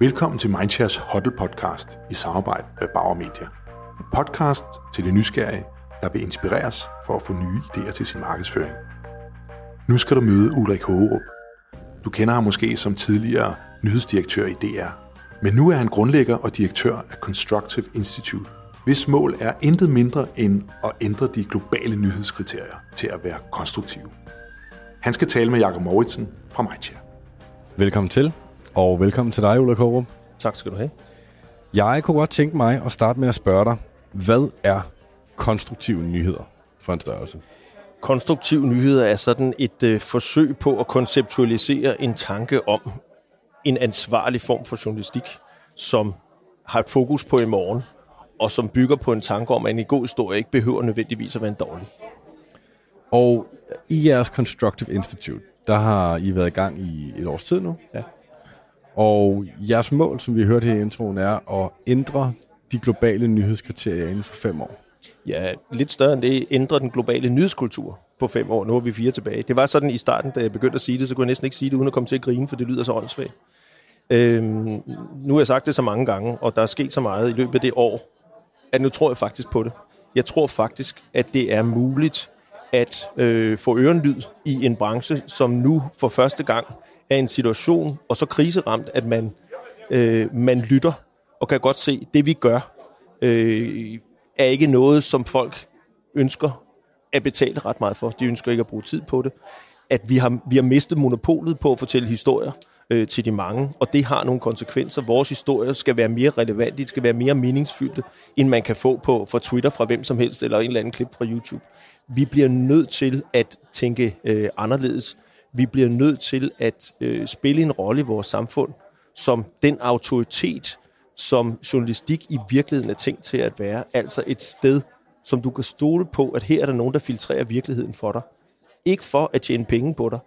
Velkommen til Mindshares Huddle podcast i samarbejde med Bauer Media. En podcast til de nysgerrige, der vil inspireres for at få nye idéer til sin markedsføring. Nu skal du møde Ulrik Hågerup. Du kender ham måske som tidligere nyhedsdirektør i DR, men nu er han grundlægger og direktør af Constructive Institute, hvis mål er intet mindre end at ændre de globale nyhedskriterier til at være konstruktive. Han skal tale med Jakob Mauritsen fra Mindshare. Velkommen til, og velkommen til dig, Ulla Kåre. Tak skal du have. Jeg kunne godt tænke mig at starte med at spørge dig, hvad er konstruktive nyheder for en størrelse? Konstruktive nyheder er sådan et øh, forsøg på at konceptualisere en tanke om en ansvarlig form for journalistik, som har et fokus på i morgen, og som bygger på en tanke om, at en god historie ikke behøver nødvendigvis at være en dårlig. Og i jeres Constructive Institute, der har I været i gang i et års tid nu. Ja. Og jeres mål, som vi hørte her i introen, er at ændre de globale nyhedskriterier inden for fem år. Ja, lidt større end det ændre den globale nyhedskultur på fem år. Nu er vi fire tilbage. Det var sådan i starten, da jeg begyndte at sige det, så kunne jeg næsten ikke sige det, uden at komme til at grine, for det lyder så åndssvagt. Øhm, nu har jeg sagt det så mange gange, og der er sket så meget i løbet af det år, at nu tror jeg faktisk på det. Jeg tror faktisk, at det er muligt at øh, få ørenlyd i en branche, som nu for første gang er en situation, og så kriseramt, at man, øh, man lytter og kan godt se, at det vi gør, øh, er ikke noget, som folk ønsker at betale ret meget for. De ønsker ikke at bruge tid på det. At vi har, vi har mistet monopolet på at fortælle historier øh, til de mange, og det har nogle konsekvenser. Vores historier skal være mere relevante, de skal være mere meningsfyldte, end man kan få på fra Twitter fra hvem som helst, eller en eller anden klip fra YouTube. Vi bliver nødt til at tænke øh, anderledes. Vi bliver nødt til at øh, spille en rolle i vores samfund som den autoritet, som journalistik i virkeligheden er tænkt til at være. Altså et sted, som du kan stole på, at her er der nogen, der filtrerer virkeligheden for dig. Ikke for at tjene penge på dig.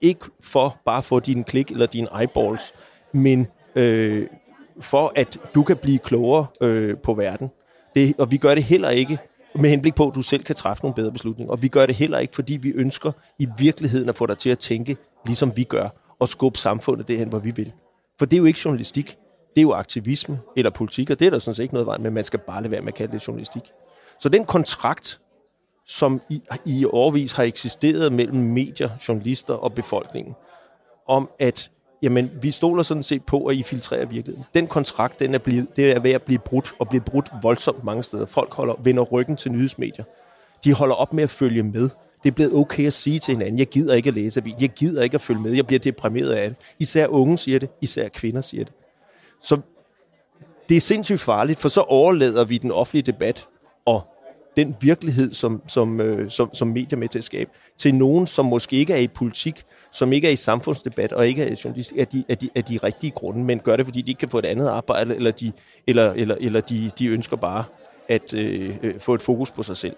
Ikke for bare at få dine klik eller dine eyeballs, men øh, for at du kan blive klogere øh, på verden. Det, og vi gør det heller ikke med henblik på, at du selv kan træffe nogle bedre beslutninger. Og vi gør det heller ikke, fordi vi ønsker i virkeligheden at få dig til at tænke, ligesom vi gør, og skubbe samfundet derhen, hvor vi vil. For det er jo ikke journalistik. Det er jo aktivisme eller politik, og det er der sådan set ikke noget vej med, man skal bare lade være med at kalde det journalistik. Så den kontrakt, som i, i årvis har eksisteret mellem medier, journalister og befolkningen, om at jamen, vi stoler sådan set på, at I filtrerer virkeligheden. Den kontrakt, den er, blevet, det er ved at blive brudt, og blive brudt voldsomt mange steder. Folk holder, vender ryggen til nyhedsmedier. De holder op med at følge med. Det er blevet okay at sige til hinanden, jeg gider ikke at læse avis, jeg gider ikke at følge med, jeg bliver deprimeret af det. Især unge siger det, især kvinder siger det. Så det er sindssygt farligt, for så overlader vi den offentlige debat den virkelighed, som, som, øh, som, som medier med til at skabe, til nogen, som måske ikke er i politik, som ikke er i samfundsdebat, og ikke er journalist, er de, er de, er de rigtige grunde, men gør det, fordi de ikke kan få et andet arbejde, eller de, eller, eller, eller de, de ønsker bare at øh, øh, få et fokus på sig selv.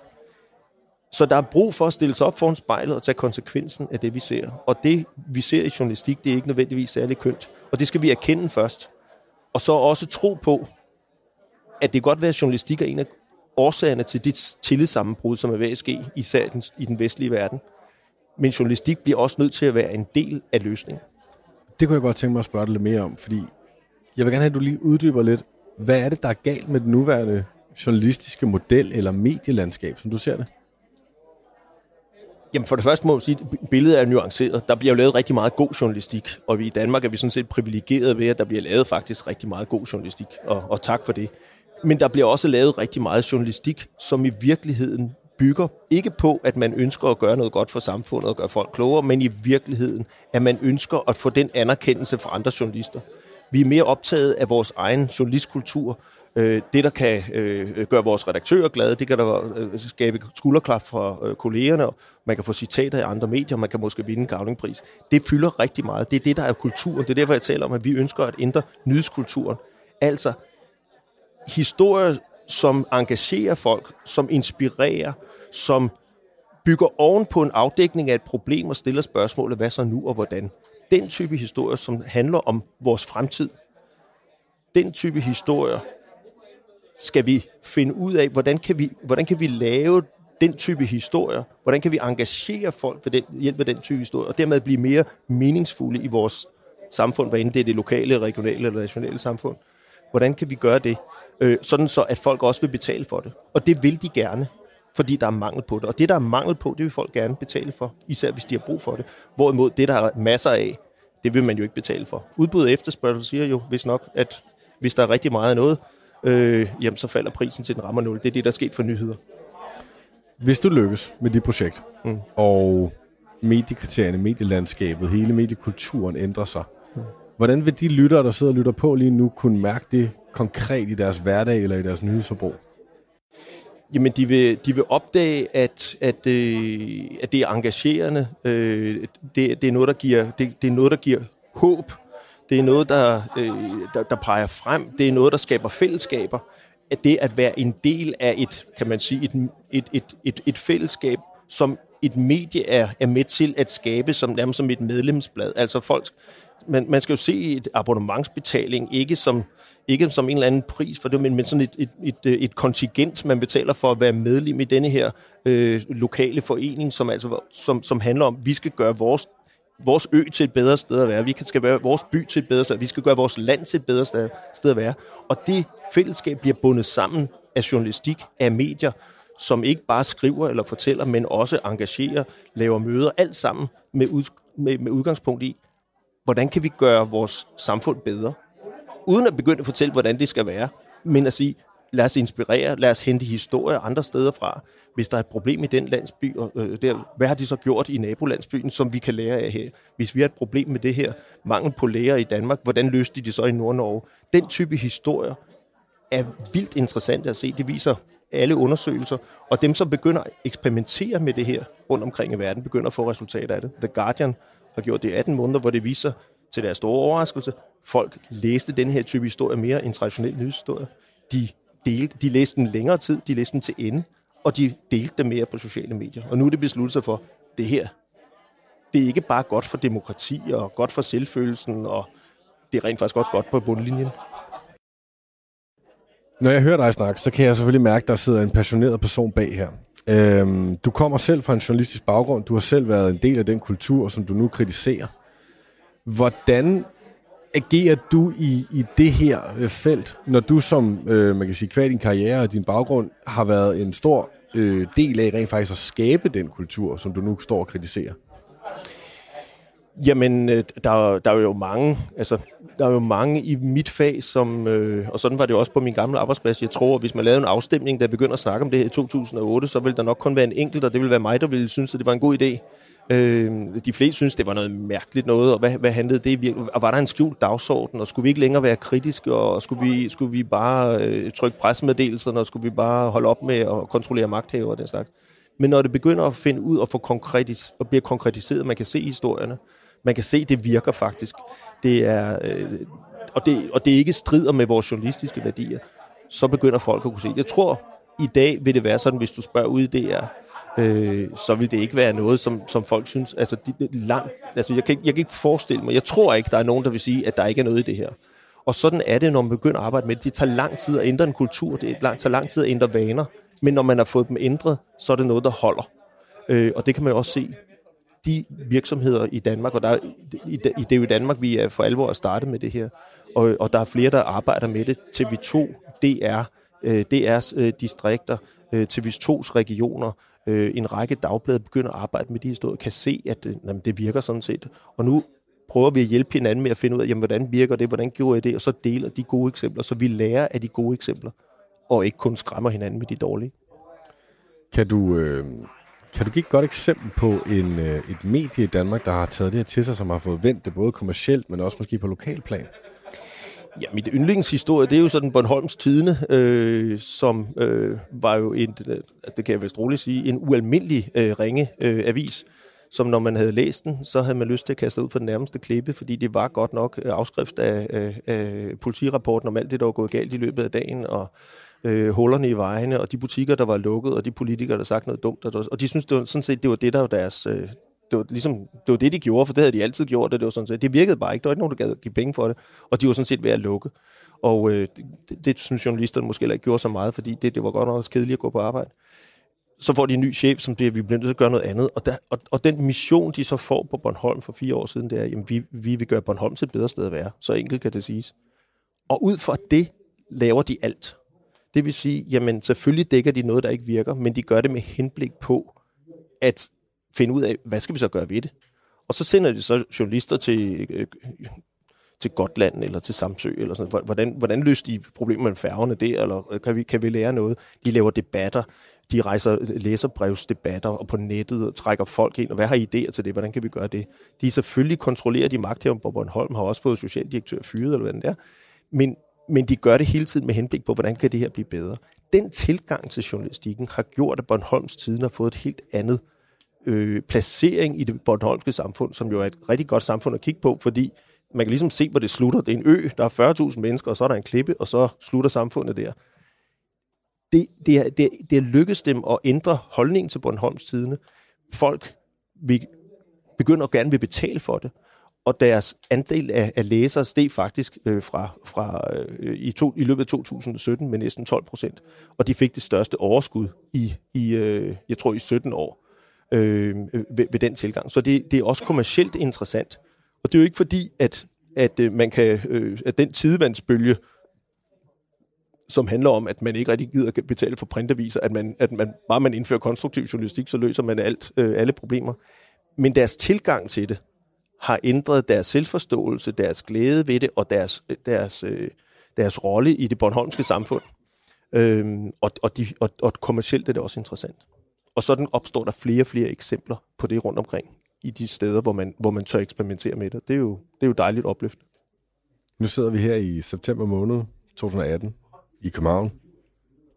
Så der er brug for at stille sig op foran spejlet og tage konsekvensen af det, vi ser. Og det, vi ser i journalistik, det er ikke nødvendigvis særlig kønt. Og det skal vi erkende først. Og så også tro på, at det godt være, at journalistik er en af årsagerne til dit tillidssammenbrud, som er ved at ske, især den, i den vestlige verden. Men journalistik bliver også nødt til at være en del af løsningen. Det kunne jeg godt tænke mig at spørge dig lidt mere om, fordi jeg vil gerne have, at du lige uddyber lidt, hvad er det, der er galt med den nuværende journalistiske model eller medielandskab, som du ser det? Jamen for det første må man sige, at billedet er nuanceret. Der bliver jo lavet rigtig meget god journalistik, og vi i Danmark er vi sådan set privilegeret ved, at der bliver lavet faktisk rigtig meget god journalistik, og, og tak for det. Men der bliver også lavet rigtig meget journalistik, som i virkeligheden bygger ikke på, at man ønsker at gøre noget godt for samfundet og gøre folk klogere, men i virkeligheden, at man ønsker at få den anerkendelse fra andre journalister. Vi er mere optaget af vores egen journalistkultur, øh, det, der kan øh, gøre vores redaktører glade, det kan der øh, skabe skulderklap fra øh, kollegerne, man kan få citater i andre medier, man kan måske vinde en gavningpris. Det fylder rigtig meget. Det er det, der er kulturen. Det er derfor, jeg taler om, at vi ønsker at ændre nyhedskulturen. Altså historier, som engagerer folk, som inspirerer, som bygger oven på en afdækning af et problem og stiller spørgsmålet, hvad så nu og hvordan. Den type historier, som handler om vores fremtid, den type historier skal vi finde ud af, hvordan kan vi, hvordan kan vi lave den type historier, hvordan kan vi engagere folk ved den, hjælp af den type historier, og dermed blive mere meningsfulde i vores samfund, hvad end det er det lokale, regionale eller nationale samfund. Hvordan kan vi gøre det? Øh, sådan så, at folk også vil betale for det. Og det vil de gerne, fordi der er mangel på det. Og det, der er mangel på, det vil folk gerne betale for, især hvis de har brug for det. Hvorimod det, der er masser af, det vil man jo ikke betale for. Udbud og efterspørgsel siger jo, hvis nok, at hvis der er rigtig meget af noget, øh, jamen så falder prisen til den rammer 0. Det er det, der er sket for nyheder. Hvis du lykkes med dit projekt, mm. og mediekriterierne, medielandskabet, hele mediekulturen ændrer sig, mm. hvordan vil de lyttere, der sidder og lytter på lige nu, kunne mærke det konkret i deres hverdag eller i deres nyhedsforbrug? Jamen, de vil, de vil opdage, at, at, øh, at det er engagerende. Øh, det, det, er noget, der giver, det, det er noget, der giver håb. Det er noget, der, øh, der, der peger frem. Det er noget, der skaber fællesskaber. At det at være en del af et, kan man sige, et, et, et, et, et fællesskab, som et medie er, er med til at skabe, som nærmest som et medlemsblad. Altså folk, man, man skal jo se et abonnementsbetaling ikke som, ikke som en eller anden pris for det, men, men sådan et, et, et, øh, et kontingent, man betaler for at være medlem i denne her øh, lokale forening, som, altså, som, som handler om, at vi skal gøre vores vores ø til et bedre sted at være. Vi skal gøre vores by til et bedre sted. Vi skal gøre vores land til et bedre sted, at være. Og det fællesskab bliver bundet sammen af journalistik, af medier, som ikke bare skriver eller fortæller, men også engagerer, laver møder, alt sammen med, ud, med, med udgangspunkt i, hvordan kan vi gøre vores samfund bedre? Uden at begynde at fortælle, hvordan det skal være, men at sige, lad os inspirere, lad os hente historier andre steder fra. Hvis der er et problem i den landsby, og, øh, der, hvad har de så gjort i nabolandsbyen, som vi kan lære af her? Hvis vi har et problem med det her mangel på læger i Danmark, hvordan løste de det så i Nord-Norge? Den type historier er vildt interessant at se. Det viser alle undersøgelser, og dem, som begynder at eksperimentere med det her rundt omkring i verden, begynder at få resultater af det. The Guardian har gjort det i 18 måneder, hvor det viser til deres store overraskelse, folk læste den her type historie mere end traditionel nyhedshistorie. De, delte, de læste den længere tid, de læste den til ende, og de delte det mere på sociale medier. Og nu er det besluttet sig for, det her, det er ikke bare godt for demokrati og godt for selvfølelsen, og det er rent faktisk også godt på bundlinjen. Når jeg hører dig snakke, så kan jeg selvfølgelig mærke, at der sidder en passioneret person bag her. Øhm, du kommer selv fra en journalistisk baggrund. Du har selv været en del af den kultur, som du nu kritiserer. Hvordan agerer du i, i det her øh, felt, når du som, øh, man kan sige, kvad din karriere og din baggrund, har været en stor øh, del af rent faktisk at skabe den kultur, som du nu står og kritiserer? Jamen, øh, der, der er jo mange, altså, der er jo mange i mit fag, som, øh, og sådan var det også på min gamle arbejdsplads. Jeg tror, at hvis man lavede en afstemning, der begynder at snakke om det her i 2008, så ville der nok kun være en enkelt, og det ville være mig, der ville synes, at det var en god idé. Øh, de fleste synes, det var noget mærkeligt noget, og hvad, hvad handlede det virkelig? Og var der en skjult dagsorden, og skulle vi ikke længere være kritiske, og skulle vi, skulle vi bare øh, trykke pressemeddelelserne, og skulle vi bare holde op med at kontrollere magthaver og den slags? Men når det begynder at finde ud og, få konkretis- og bliver konkretiseret, man kan se historierne, man kan se, det virker faktisk. Det er, øh, og, det, og det ikke strider med vores journalistiske værdier. Så begynder folk at kunne se. Jeg tror, i dag vil det være sådan, hvis du spørger ud i DR, øh, så vil det ikke være noget, som, som folk synes, altså, de, langt, altså jeg, kan, jeg kan ikke forestille mig, jeg tror ikke, der er nogen, der vil sige, at der ikke er noget i det her. Og sådan er det, når man begynder at arbejde med det. Det tager lang tid at ændre en kultur, det tager lang tid at ændre vaner, men når man har fået dem ændret, så er det noget, der holder. Øh, og det kan man jo også se de virksomheder i Danmark, og der, i, det er jo i Danmark, vi er for alvor at starte med det her, og, og der er flere, der arbejder med det. TV2, DR, øh, DR's øh, distrikter, øh, TV2's regioner, øh, en række dagblade begynder at arbejde med de historier, kan se, at øh, jamen, det virker sådan set. Og nu prøver vi at hjælpe hinanden med at finde ud af, jamen, hvordan virker det, hvordan gjorde jeg det, og så deler de gode eksempler, så vi lærer af de gode eksempler, og ikke kun skræmmer hinanden med de dårlige. Kan du, øh, kan du give et godt eksempel på en, øh, et medie i Danmark, der har taget det her til sig, som har fået vendt det både kommercielt, men også måske på lokalplan? Ja, mit yndlingshistorie, det er jo sådan Bornholms Tidene, øh, som øh, var jo en, øh, det kan jeg vist roligt sige, en ualmindelig øh, ringe øh, avis, som når man havde læst den, så havde man lyst til at kaste ud for den nærmeste klippe, fordi det var godt nok øh, afskrift af, øh, af politirapporten om alt det, der var gået galt i løbet af dagen, og øh, øh, hullerne i vejene, og de butikker, der var lukket, og de politikere, der sagt noget dumt. Og, og de synes, det var sådan set, det var det, der var deres... Øh, det var, ligesom, det var det, de gjorde, for det havde de altid gjort, og det var sådan set, det virkede bare ikke. Der var ikke nogen, der gad give penge for det, og de var sådan set ved at lukke. Og øh, det, det, synes journalisterne måske heller ikke gjorde så meget, fordi det, det var godt nok også kedeligt at gå på arbejde. så får de en ny chef, som bliver, vi bliver nødt til at gøre noget andet. Og, der, og, og den mission, de så får på Bornholm for fire år siden, det er, at vi, vi vil gøre Bornholm til et bedre sted at være. Så enkelt kan det siges. Og ud fra det laver de alt. Det vil sige, jamen selvfølgelig dækker de noget, der ikke virker, men de gør det med henblik på at finde ud af, hvad skal vi så gøre ved det? Og så sender de så journalister til, øh, til Gotland eller til Samsø, eller sådan Hvordan, hvordan løser de problemer med færgerne der, eller øh, kan vi, kan vi lære noget? De laver debatter, de rejser læserbrevsdebatter og på nettet og trækker folk ind, og hvad har I idéer til det? Hvordan kan vi gøre det? De selvfølgelig kontrollerer de magt her, på Bornholm, har også fået socialdirektør fyret, eller hvad det er. Men, men de gør det hele tiden med henblik på, hvordan kan det her blive bedre. Den tilgang til journalistikken har gjort, at Bornholms Tiden har fået et helt andet øh, placering i det bornholmske samfund, som jo er et rigtig godt samfund at kigge på, fordi man kan ligesom se, hvor det slutter. Det er en ø, der er 40.000 mennesker, og så er der en klippe, og så slutter samfundet der. Det, det, er, det, det er lykkes dem at ændre holdningen til Bornholms Tidene. Folk vi begynder at gerne vil betale for det og deres andel af, af læsere steg faktisk øh, fra, fra øh, i, to, i løbet af 2017 med næsten 12 procent. Og de fik det største overskud i, i øh, jeg tror, i 17 år øh, øh, ved, ved den tilgang. Så det, det er også kommercielt interessant. Og det er jo ikke fordi, at, at øh, man kan, øh, at den tidevandsbølge, som handler om, at man ikke rigtig gider betale for printaviser, at man, at man bare man indfører konstruktiv journalistik, så løser man alt, øh, alle problemer. Men deres tilgang til det, har ændret deres selvforståelse, deres glæde ved det og deres, øh, deres, øh, deres rolle i det bornholmske samfund. Øhm, og, og, de, og, og kommercielt er det også interessant. Og sådan opstår der flere og flere eksempler på det rundt omkring i de steder, hvor man, hvor man tør eksperimentere med det. Det er jo, det er jo dejligt opløft. Nu sidder vi her i september måned 2018 i København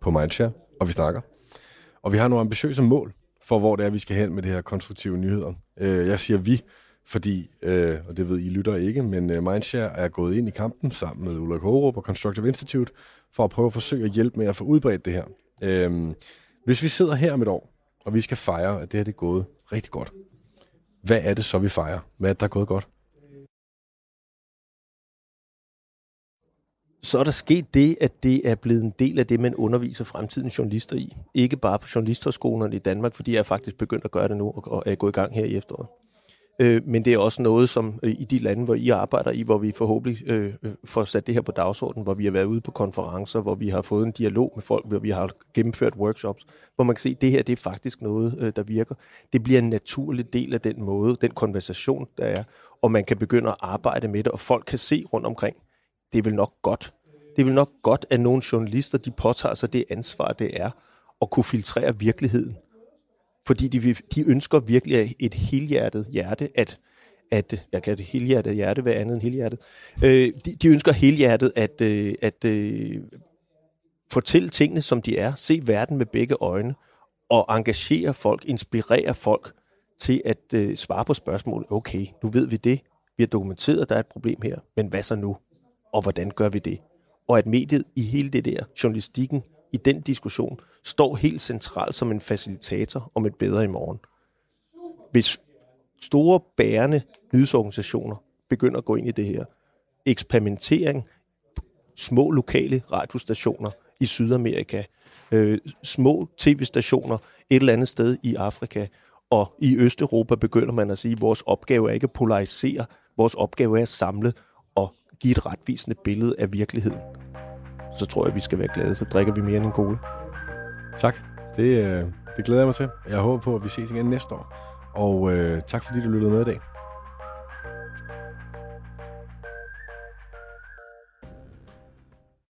på Mindshare, og vi snakker. Og vi har nogle ambitiøse mål for, hvor det er, vi skal hen med det her konstruktive nyheder. Øh, jeg siger vi, fordi, øh, og det ved I lytter ikke, men øh, Mindshare er gået ind i kampen sammen med Ulrik Hårup og Constructive Institute for at prøve at forsøge at hjælpe med at få udbredt det her. Øh, hvis vi sidder her om et år, og vi skal fejre, at det her det er gået rigtig godt, hvad er det så, vi fejrer? Hvad er det, der er gået godt? så er der sket det, at det er blevet en del af det, man underviser fremtidens journalister i. Ikke bare på journalisterskolerne i Danmark, fordi jeg er faktisk begyndt at gøre det nu og er gået i gang her i efteråret. Øh, men det er også noget, som øh, i de lande, hvor I arbejder i, hvor vi forhåbentlig øh, øh, får sat det her på dagsordenen, hvor vi har været ude på konferencer, hvor vi har fået en dialog med folk, hvor vi har gennemført workshops, hvor man kan se, at det her det er faktisk noget, øh, der virker. Det bliver en naturlig del af den måde, den konversation, der er, og man kan begynde at arbejde med det, og folk kan se rundt omkring, det er vel nok godt. Det er vel nok godt, at nogle journalister, de påtager sig det ansvar, det er, at kunne filtrere virkeligheden fordi de, de ønsker virkelig et helhjertet hjerte, at, at jeg kan det helhjertet hjerte være andet end helhjertet. Øh, de, de ønsker helhjertet at, øh, at øh, fortælle tingene, som de er, se verden med begge øjne, og engagere folk, inspirere folk til at øh, svare på spørgsmål. Okay, nu ved vi det. Vi har dokumenteret, at der er et problem her, men hvad så nu? Og hvordan gør vi det? Og at mediet i hele det der, journalistikken, i den diskussion står helt centralt som en facilitator om et bedre i morgen. Hvis store bærende nyhedsorganisationer begynder at gå ind i det her, eksperimentering, små lokale radiostationer i Sydamerika, øh, små tv-stationer et eller andet sted i Afrika, og i Østeuropa begynder man at sige, at vores opgave er ikke at polarisere, vores opgave er at samle og give et retvisende billede af virkeligheden så tror jeg, vi skal være glade. Så drikker vi mere end en cola. Tak. Det, øh, det glæder jeg mig til. Jeg håber på, at vi ses igen næste år. Og øh, tak fordi du lyttede med i dag.